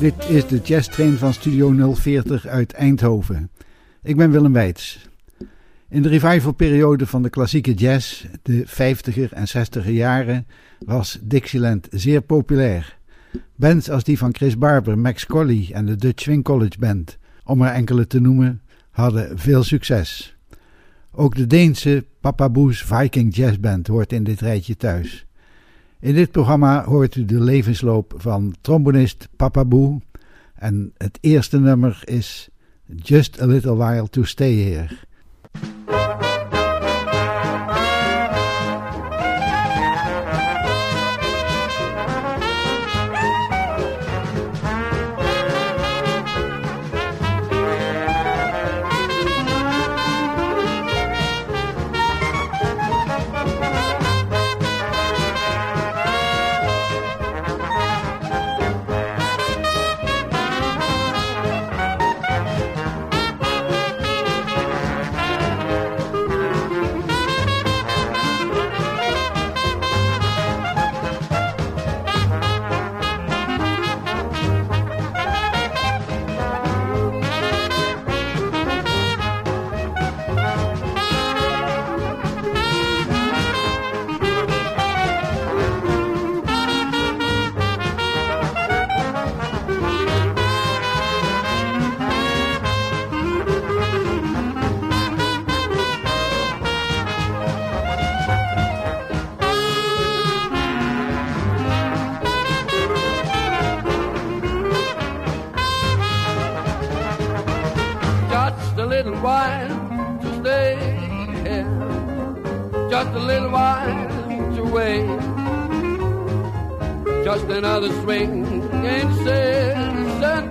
Dit is de Jazz Train van Studio 040 uit Eindhoven. Ik ben Willem Weits. In de revivalperiode van de klassieke jazz, de 50er en 60er jaren, was Dixieland zeer populair. Bands als die van Chris Barber, Max Colley en de Dutch Swing College Band, om er enkele te noemen, hadden veel succes. Ook de Deense Papa Boos Viking Jazz Band hoort in dit rijtje thuis. In dit programma hoort u de levensloop van trombonist Papa Boo en het eerste nummer is Just a Little While to Stay Here. Another swing and season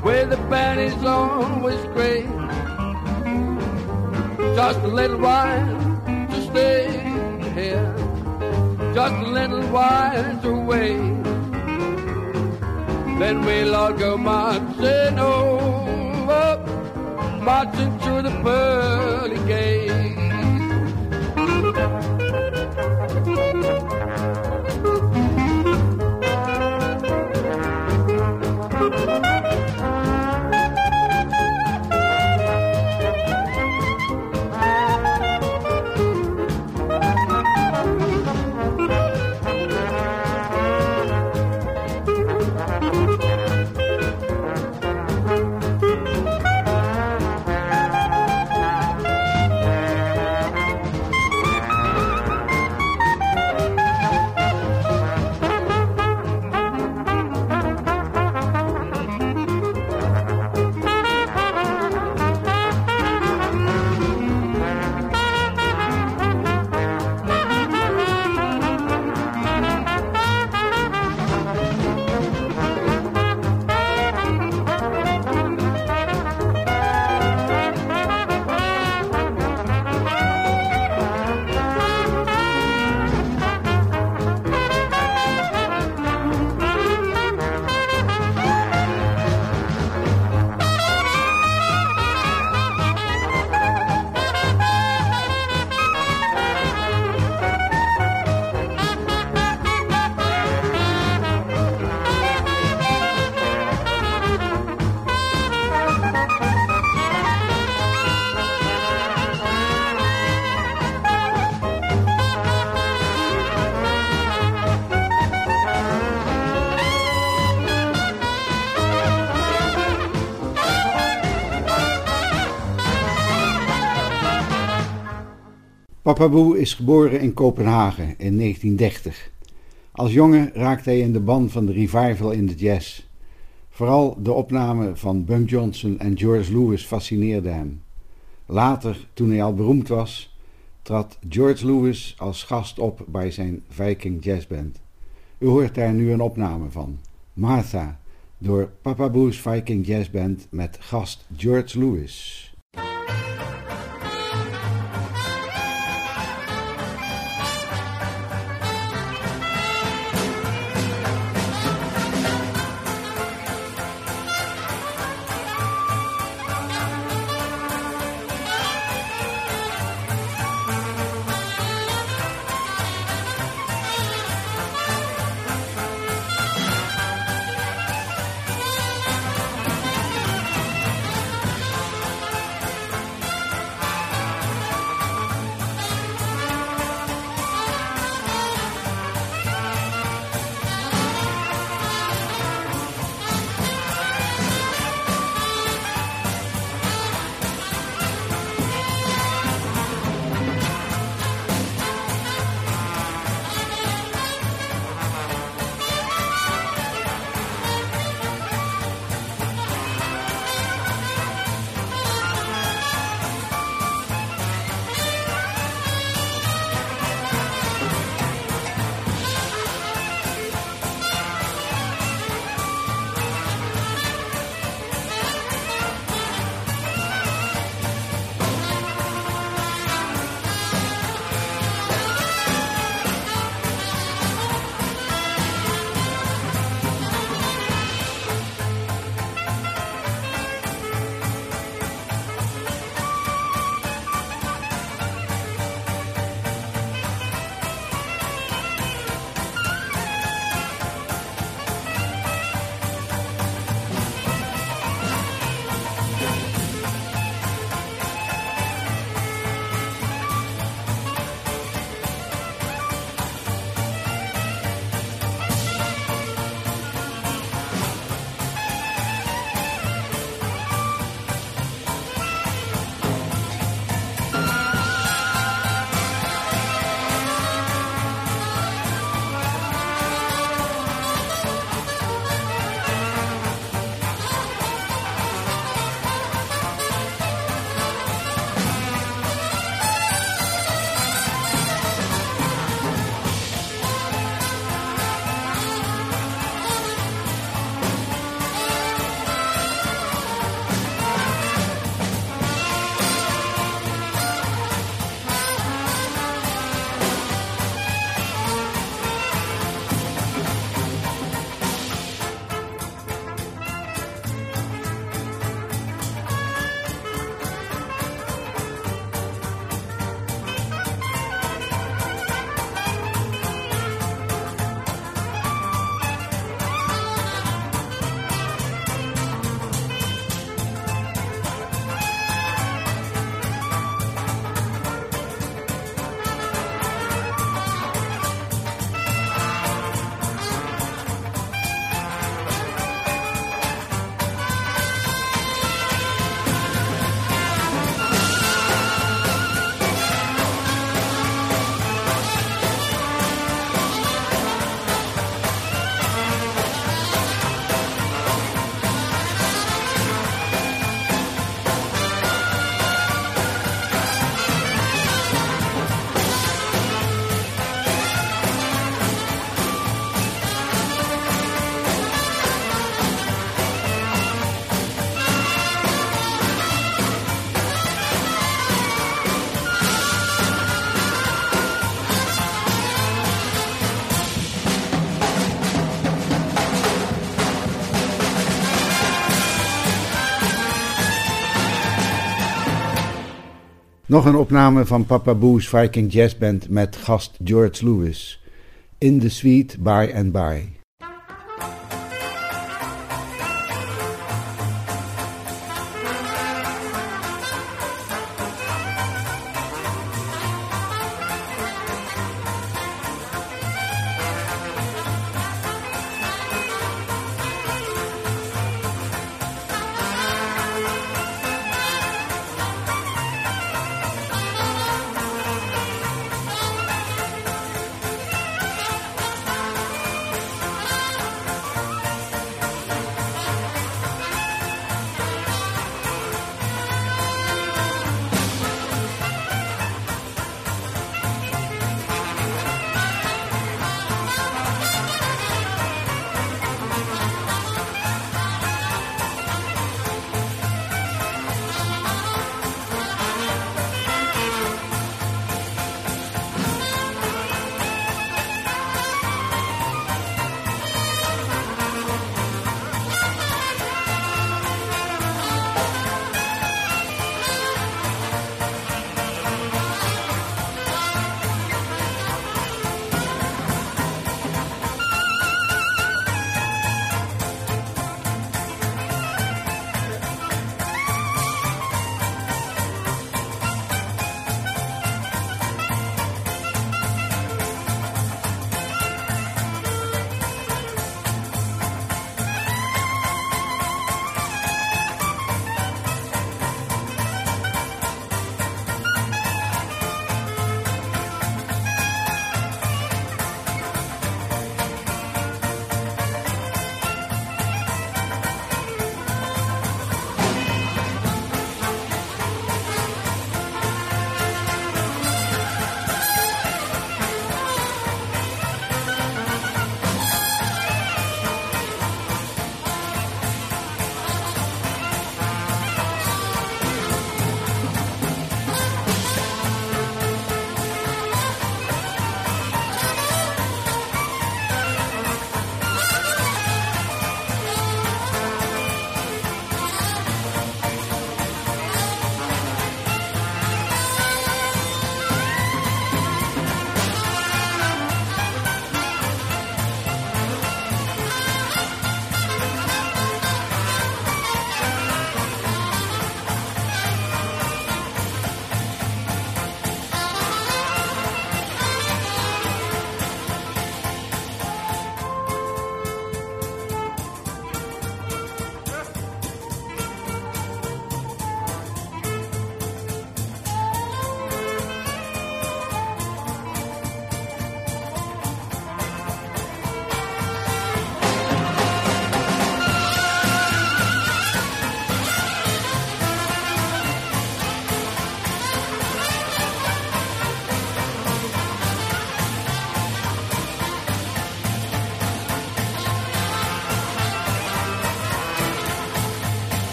where the band is always great. Just a little while to stay here, just a little while to wait. Then we'll all go marching over, marching through the pearly gates. Papaboe is geboren in Kopenhagen in 1930. Als jongen raakte hij in de ban van de revival in de jazz. Vooral de opname van Bunk Johnson en George Lewis fascineerde hem. Later, toen hij al beroemd was, trad George Lewis als gast op bij zijn Viking Jazz Band. U hoort daar nu een opname van. Martha, door Papaboe's Viking Jazz Band met gast George Lewis. Nog een opname van Papa Boo's Viking Jazz Band met gast George Lewis. In the Suite By and By.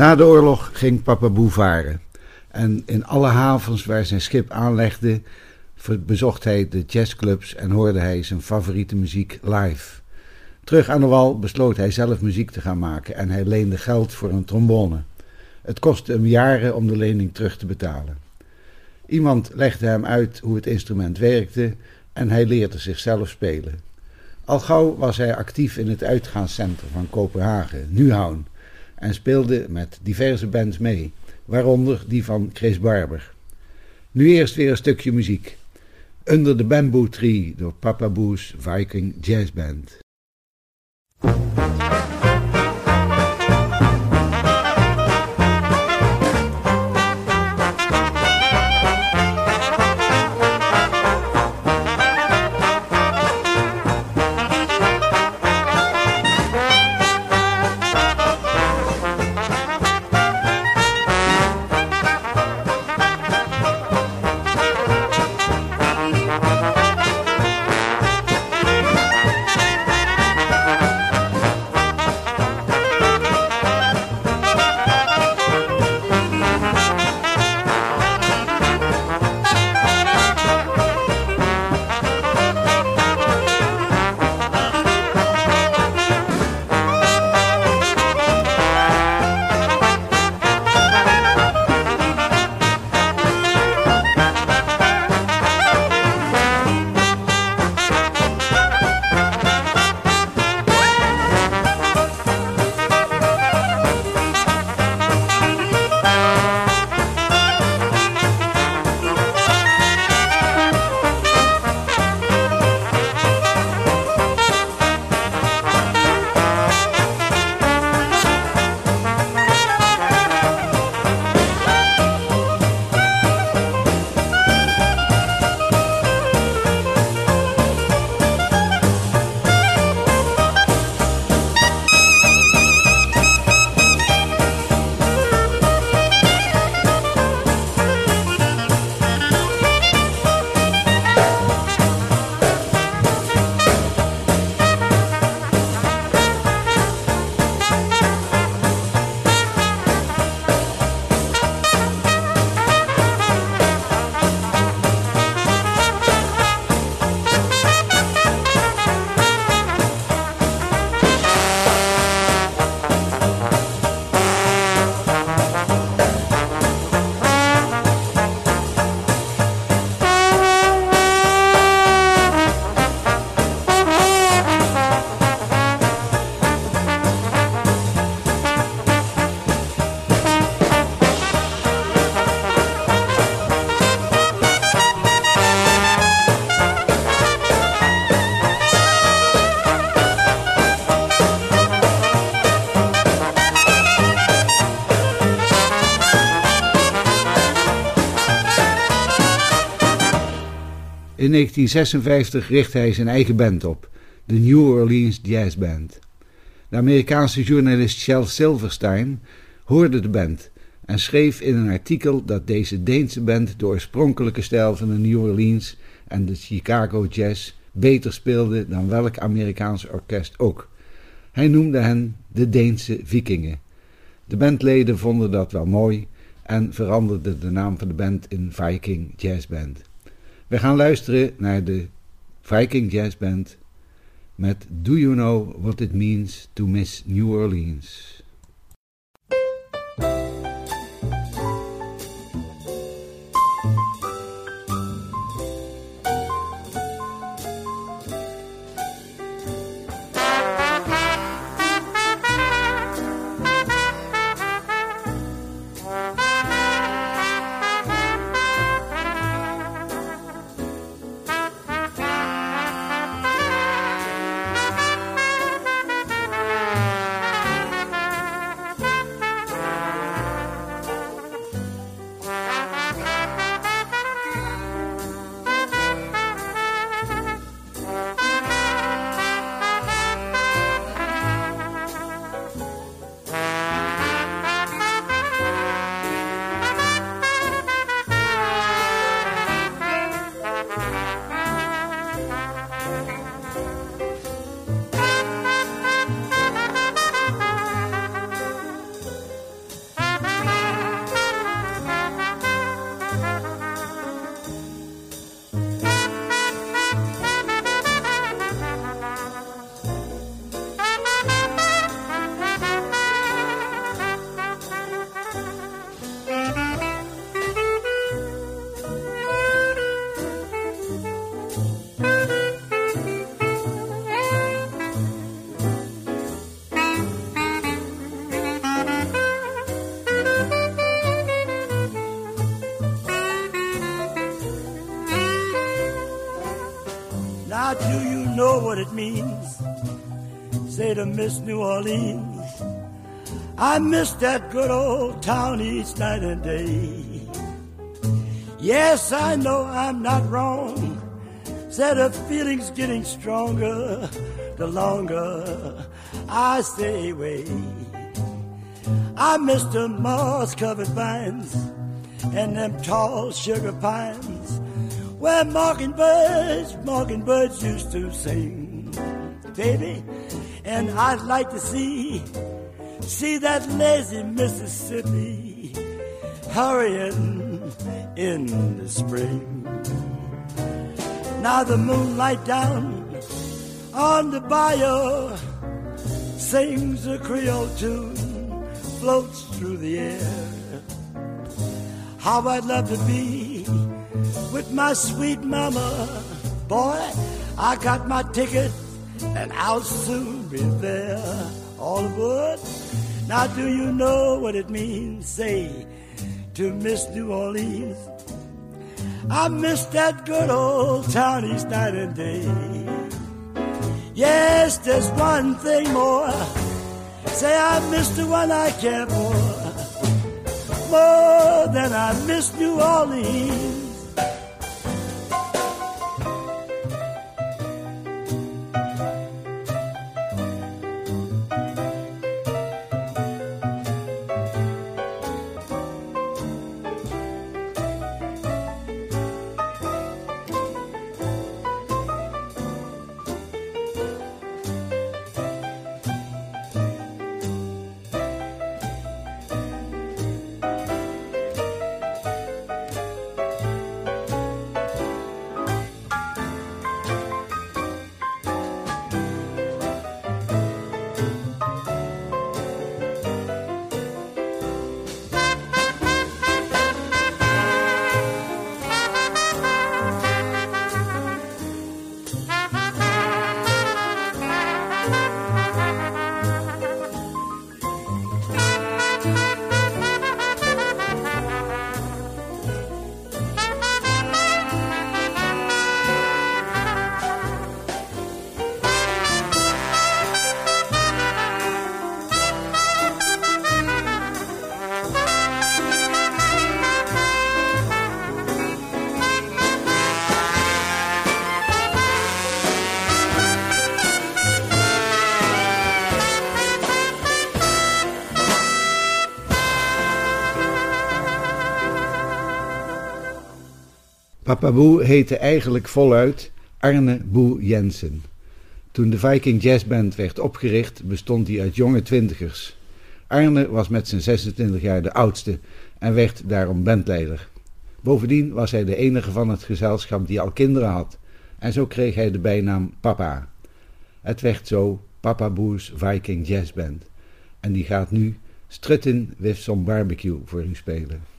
Na de oorlog ging Papa Boe varen. En in alle havens waar zijn schip aanlegde, bezocht hij de jazzclubs en hoorde hij zijn favoriete muziek live. Terug aan de wal besloot hij zelf muziek te gaan maken en hij leende geld voor een trombone. Het kostte hem jaren om de lening terug te betalen. Iemand legde hem uit hoe het instrument werkte en hij leerde zichzelf spelen. Al gauw was hij actief in het uitgaanscentrum van Kopenhagen, Nuhavn, en speelde met diverse bands mee, waaronder die van Chris Barber. Nu eerst weer een stukje muziek. Under the Bamboo Tree door Papa Boo's Viking Jazz Band. In 1956 richtte hij zijn eigen band op, de New Orleans Jazz Band. De Amerikaanse journalist Shel Silverstein hoorde de band en schreef in een artikel dat deze Deense band de oorspronkelijke stijl van de New Orleans en de Chicago Jazz beter speelde dan welk Amerikaans orkest ook. Hij noemde hen de Deense Vikingen. De bandleden vonden dat wel mooi en veranderden de naam van de band in Viking Jazz Band. We gaan luisteren naar de Viking Jazz Band met Do You Know What It Means to Miss New Orleans? To miss New Orleans. I miss that good old town each night and day. Yes, I know I'm not wrong. Said the feeling's getting stronger the longer I stay away. I miss the moss covered vines and them tall sugar pines where mockingbirds, mockingbirds used to sing. Baby, and I'd like to see, see that lazy Mississippi hurrying in the spring. Now the moonlight down on the bayou sings a Creole tune, floats through the air. How I'd love to be with my sweet mama. Boy, I got my ticket and I'll soon be there. All aboard. Now, do you know what it means? Say to Miss New Orleans. I miss that good old town each night and day. Yes, there's one thing more. Say I miss the one I care for more than I miss New Orleans. Papa Boe heette eigenlijk voluit Arne Boe Jensen. Toen de Viking Jazz Band werd opgericht, bestond die uit jonge twintigers. Arne was met zijn 26 jaar de oudste en werd daarom bandleider. Bovendien was hij de enige van het gezelschap die al kinderen had, en zo kreeg hij de bijnaam Papa. Het werd zo Papa Boes Viking Jazz Band, en die gaat nu Strutting with some barbecue voor u spelen.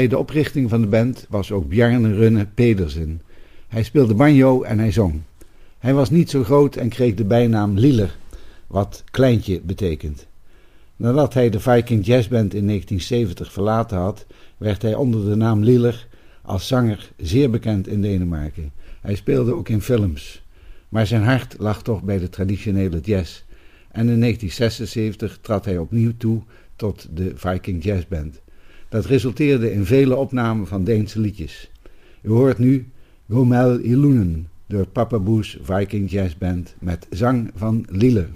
Bij de oprichting van de band was ook Bjarne Runne Pedersen. Hij speelde banjo en hij zong. Hij was niet zo groot en kreeg de bijnaam Liller, wat kleintje betekent. Nadat hij de Viking Jazz Band in 1970 verlaten had, werd hij onder de naam Liller als zanger zeer bekend in Denemarken. Hij speelde ook in films. Maar zijn hart lag toch bij de traditionele jazz. En in 1976 trad hij opnieuw toe tot de Viking Jazz Band. Dat resulteerde in vele opnamen van Deense liedjes. U hoort nu Gomel Ilunen door Papa Boes Viking Jazz Band met zang van Lille.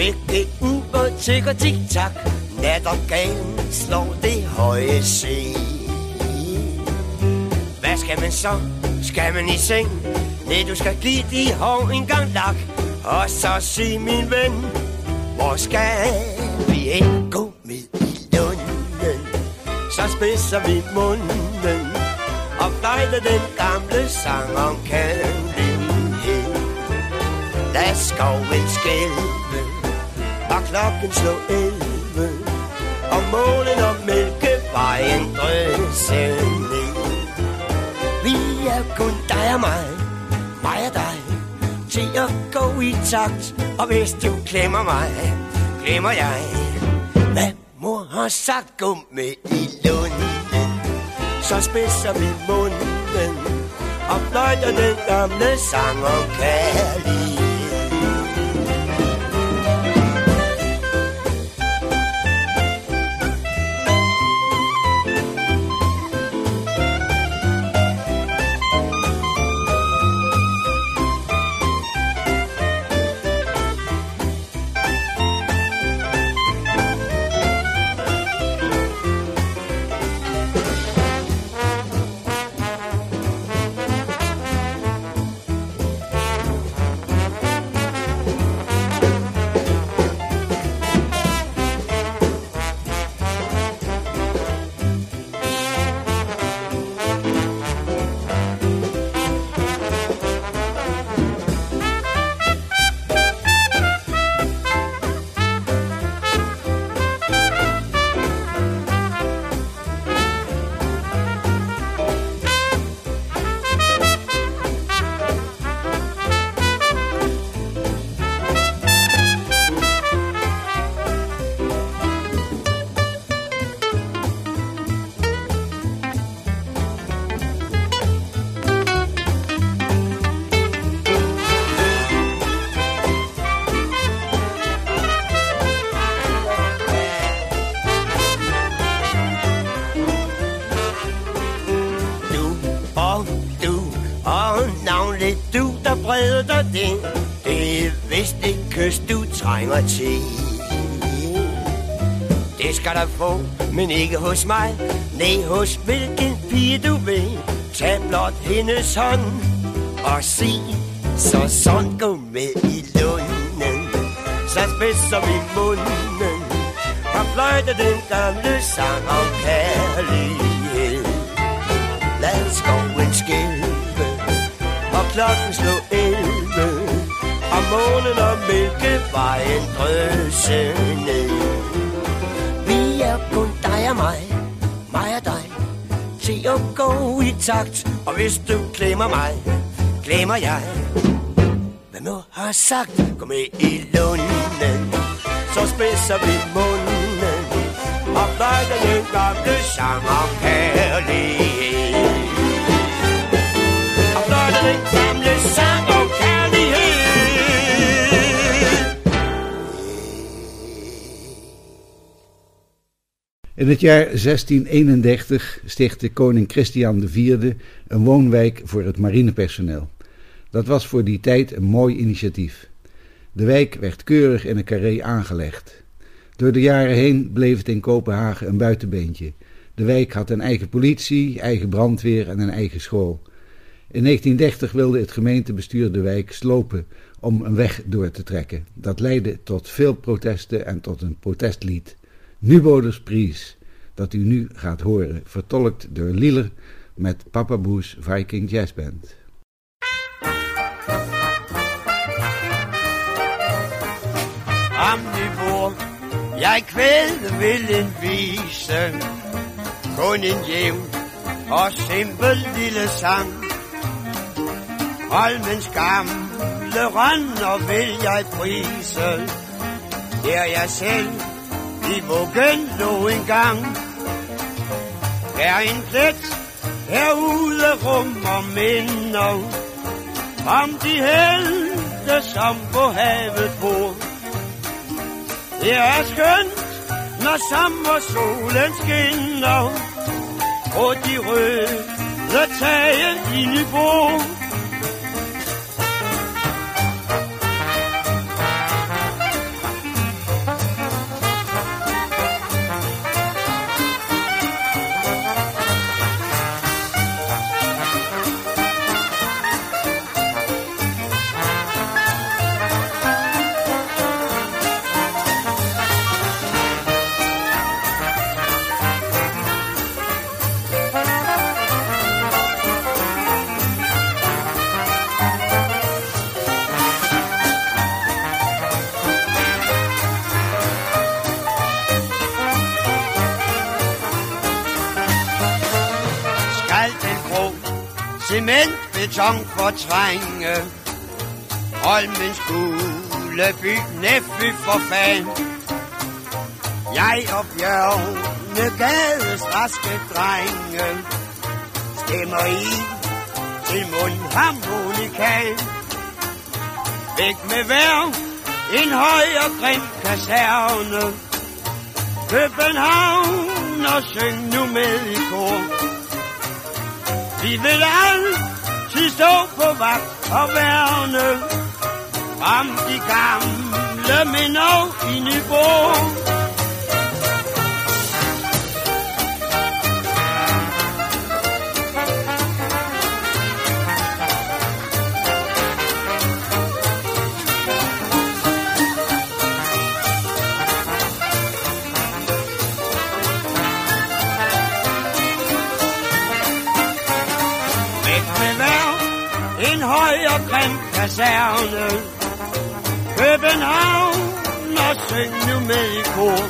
Hvilket uber tykker tik-tak Nattergalen slå det høje se. Hvad skal man så? Skal man i seng? Nej, du skal give de hår en gang lak Og så sig min ven Hvor skal vi ikke gå med i lunden? Så spidser vi munden Og fløjter den gamle sang om kærlighed Lad skoven skælve og klokken slå 11 og målen og mælke var en ned Vi er kun dig og mig, mig og dig Til at gå i takt. Og hvis du klemmer mig, glemmer jeg Hvad mor har sagt, gå med i lunden Så spidser vi munden Og fløjter den gamle sang om kærlighed. Redder dig den. Det er vist et kys, du trænger til. Det skal du få, men ikke hos mig. Nej, hos hvilken pige du vil. Tag blot hendes hånd Og sig Så sådan gå med i lunden. Så spidser vi munden. Og fløjter den gamle sang om kærlighed. Lad skoven skælve Og klokken slå elve månen og mælkevejen drøse ned. Vi er kun dig og mig, mig og dig, til at gå i takt. Og hvis du glemmer mig, glemmer jeg. Hvad nu har sagt, gå med i lunden, så spidser vi munden. Og fløjter den gamle sang om kærlighed. Og fløjter den gamle sang om In het jaar 1631 stichtte koning Christian IV een woonwijk voor het marinepersoneel. Dat was voor die tijd een mooi initiatief. De wijk werd keurig in een carré aangelegd. Door de jaren heen bleef het in Kopenhagen een buitenbeentje. De wijk had een eigen politie, eigen brandweer en een eigen school. In 1930 wilde het gemeentebestuur de wijk slopen om een weg door te trekken. Dat leidde tot veel protesten en tot een protestlied. Nuboders Pries. dat u nu gaat horen, vertolkt door Lieler met Papa Boes Viking Jazz Band. Om niveau, jeg kvæde vil en vise, kun en jævn og simpel lille sang. Holmens gamle rønner vil jeg prise, der jeg selv i vuggen en gang. Er en plet herude rummer minder om de helte, som på havet bor. Det er skønt, når sommersolen skinner, og de røde tage i Nyborg. Cementbeton fortrænge. Holmens gule by, Næfby for fan. Jeg og Bjørne Gades raske drenge stemmer i til mundharmonikan. Væk med vær, en høj og grim kaserne. København og syng nu med i kor. Vi vil alle de stå på vagt og værne om de gamle minder i Nyborg. København og syng nu med i kor.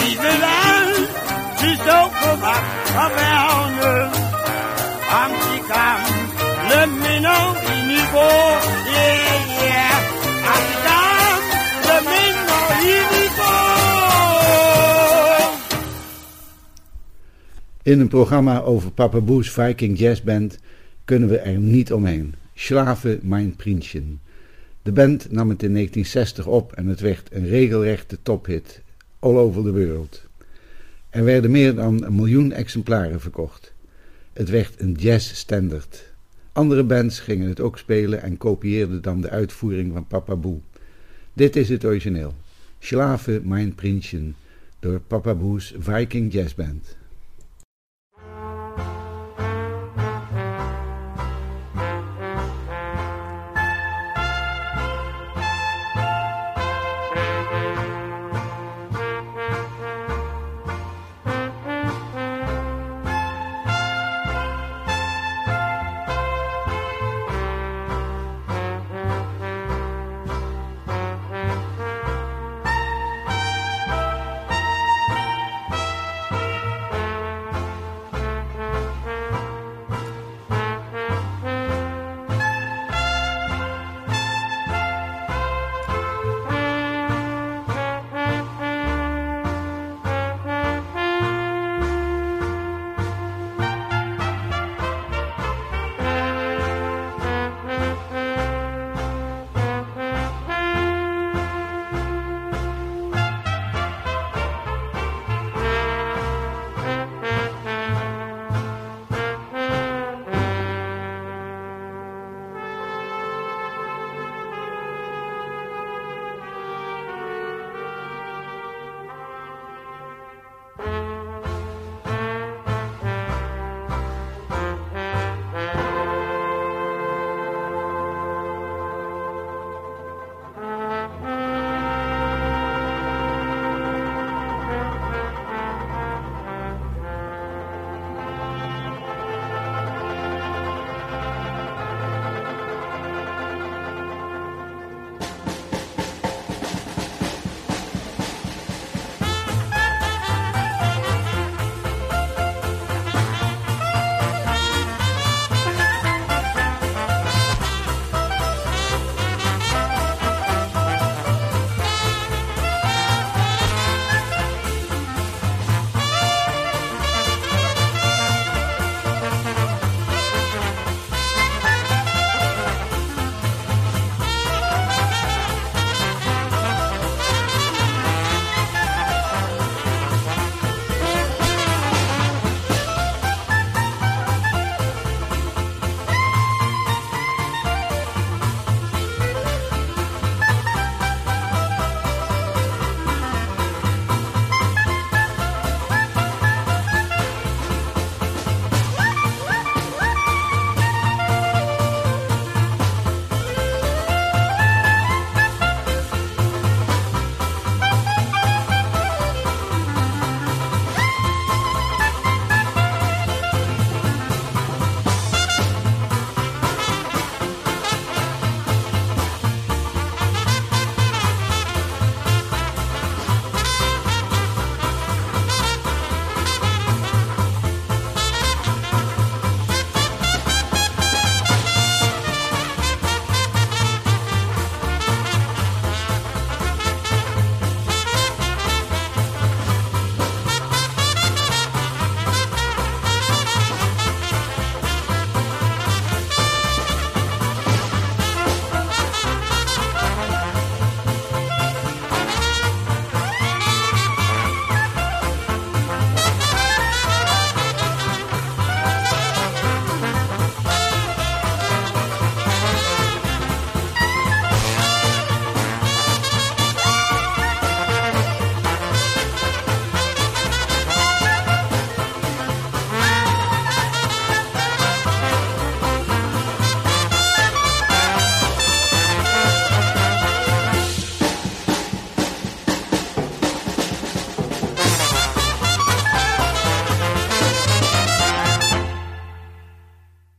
Vi vil altid stå på vagt og værne de gamle. In een programma over Papa Boes Viking Jazz Band kunnen we er niet omheen. Schlaven mein Prinsjen. De band nam het in 1960 op en het werd een regelrechte tophit all over the world. Er werden meer dan een miljoen exemplaren verkocht. Het werd een jazzstandard. Andere bands gingen het ook spelen en kopieerden dan de uitvoering van Papa Boe. Dit is het origineel. Schlaven mein Prinsjen door Papa Boes Viking Jazz Band.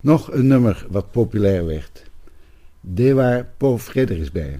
Nog een nummer wat populair werd. De waar Paul Frederiksberg.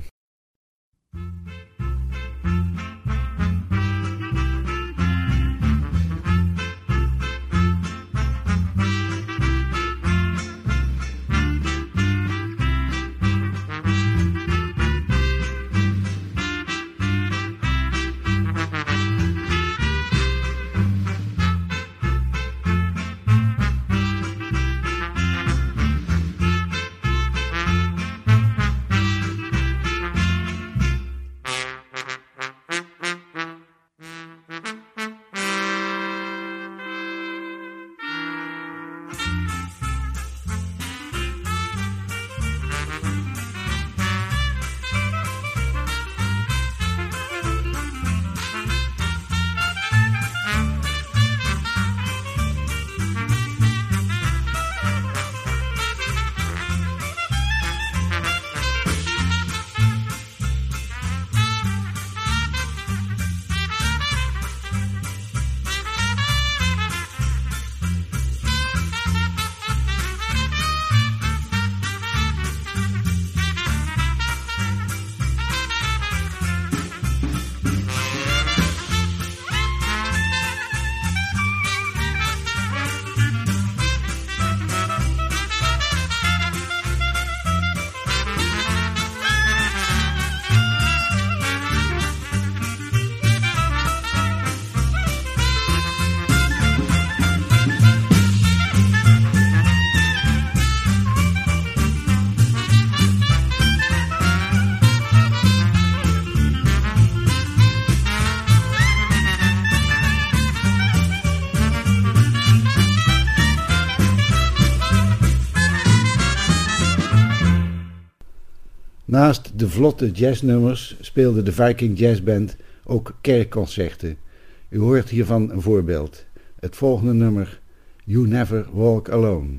Naast de vlotte jazznummers speelde de Viking Jazz Band ook kerkconcerten. U hoort hiervan een voorbeeld. Het volgende nummer, You Never Walk Alone.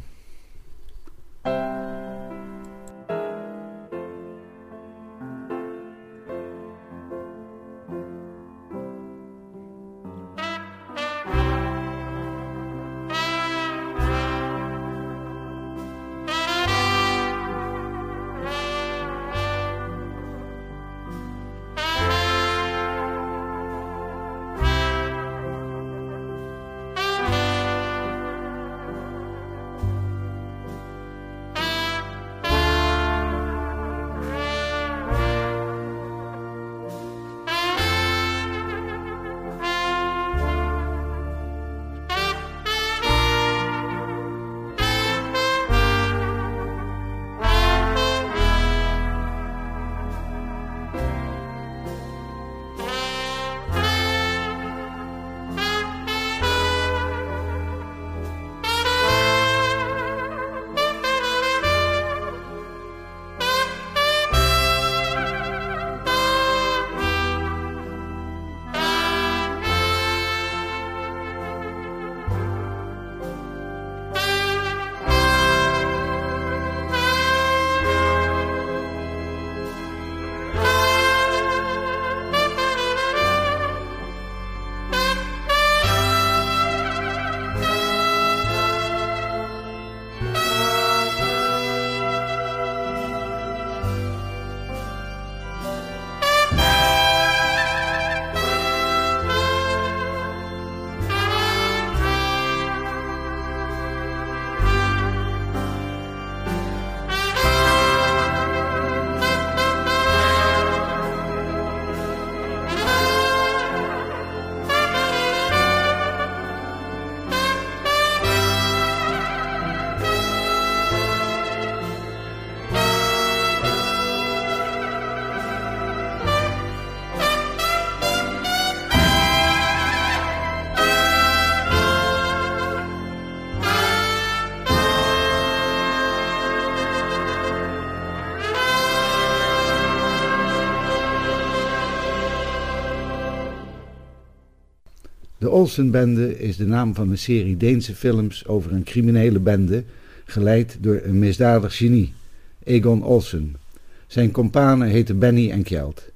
Olsenbende is de naam van een serie Deense films over een criminele bende, geleid door een misdadig genie, Egon Olsen. Zijn kompanen heten Benny en Kjeld.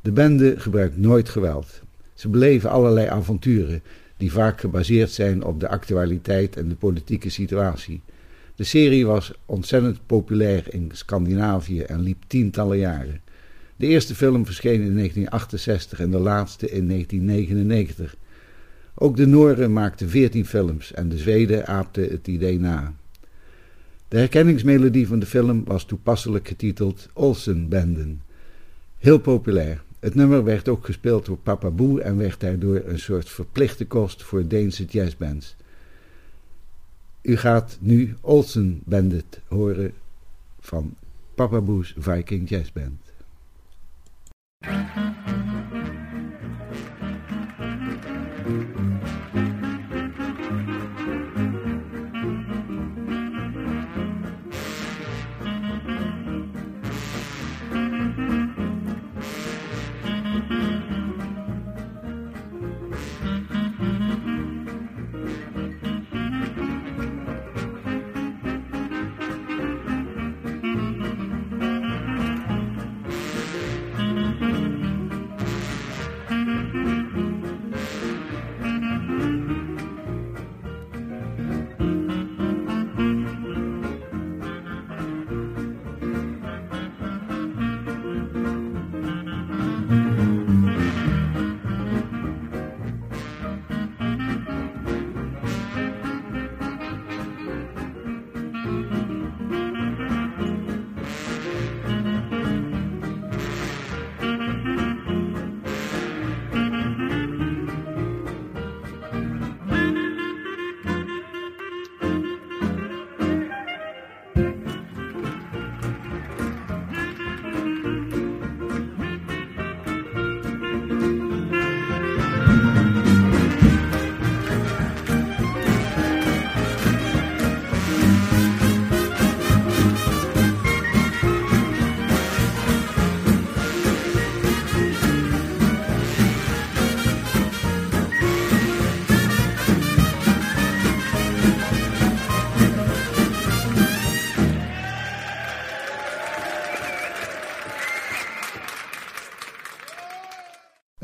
De bende gebruikt nooit geweld. Ze beleven allerlei avonturen die vaak gebaseerd zijn op de actualiteit en de politieke situatie. De serie was ontzettend populair in Scandinavië en liep tientallen jaren. De eerste film verscheen in 1968 en de laatste in 1999. Ook de Noren maakten 14 films en de Zweden aapten het idee na. De herkenningsmelodie van de film was toepasselijk getiteld Olsenbanden. Heel populair. Het nummer werd ook gespeeld door Papa Boo en werd daardoor een soort verplichte kost voor Deense jazzbands. U gaat nu Olsen Bandit horen van Papa Boo's Viking Jazz Band.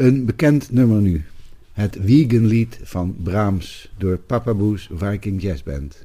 Een bekend nummer nu. Het Wiegenlied van Brahms door Papa Boos Viking Jazz Band.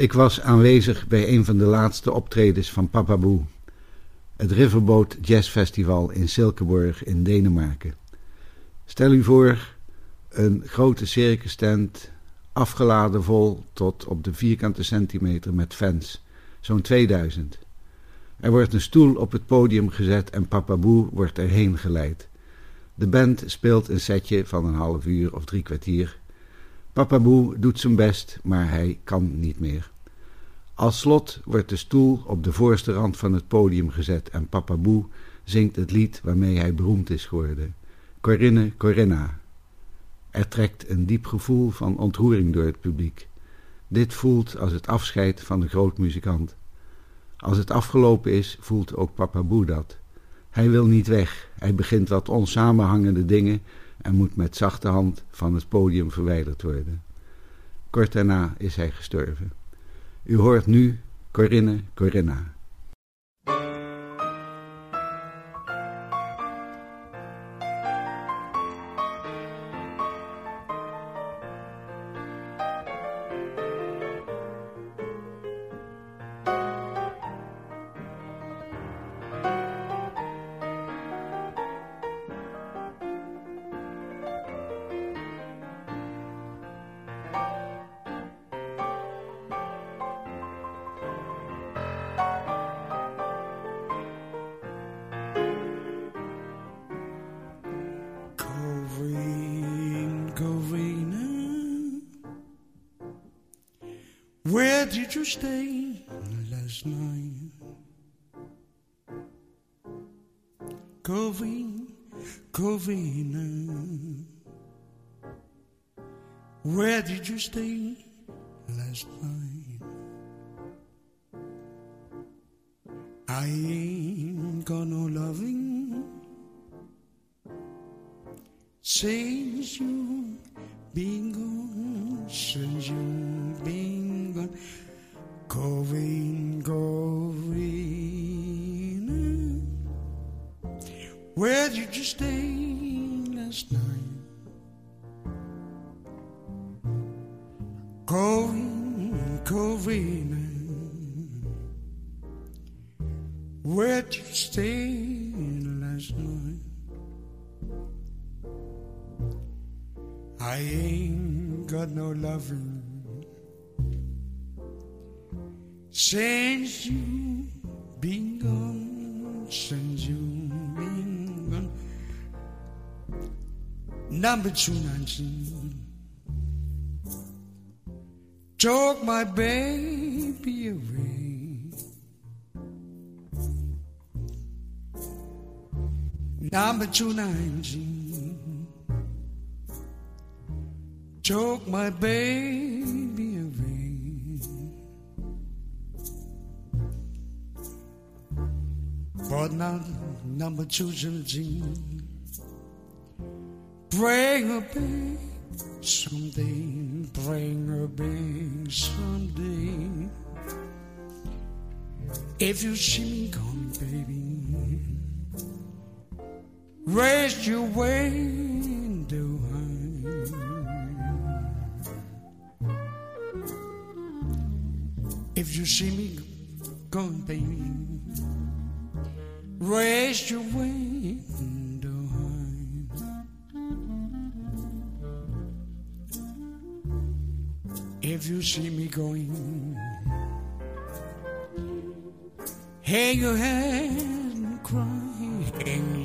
Ik was aanwezig bij een van de laatste optredens van Papa Boe, het Riverboat Jazz Festival in Silkeborg in Denemarken. Stel u voor een grote circus tent, afgeladen vol tot op de vierkante centimeter met fans, zo'n 2000. Er wordt een stoel op het podium gezet en Papa Boe wordt erheen geleid. De band speelt een setje van een half uur of drie kwartier. Papa Boe doet zijn best, maar hij kan niet meer. Als slot wordt de stoel op de voorste rand van het podium gezet en Papa Boe zingt het lied waarmee hij beroemd is geworden. Corinne Corinna. Er trekt een diep gevoel van ontroering door het publiek. Dit voelt als het afscheid van de grootmuzikant. Als het afgelopen is, voelt ook Papa Boe dat. Hij wil niet weg. Hij begint wat onsamenhangende dingen en moet met zachte hand van het podium verwijderd worden. Kort daarna is hij gestorven. U hoort nu Corinne Corinna. Where did you stay? Last night? Covina, Covina, where did you stay Number two nineteen took my baby away. Number two nineteen took my baby away. But now number two seventeen, bring a back something, bring a back something. If you see me gone, baby, raise your window high. If you see me gone, baby, raise your window If you see me going, hang your head and cry,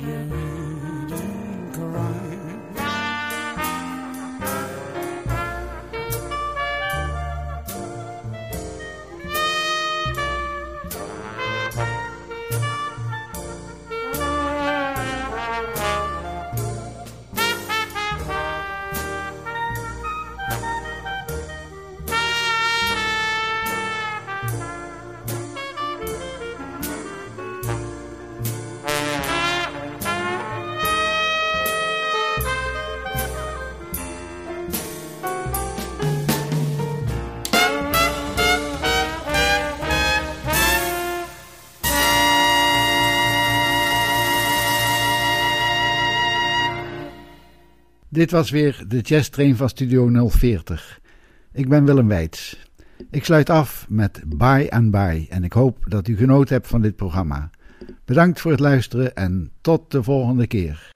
Dit was weer de Jazz Train van Studio 040. Ik ben Willem Weits. Ik sluit af met Bye and Bye en ik hoop dat u genoten hebt van dit programma. Bedankt voor het luisteren en tot de volgende keer.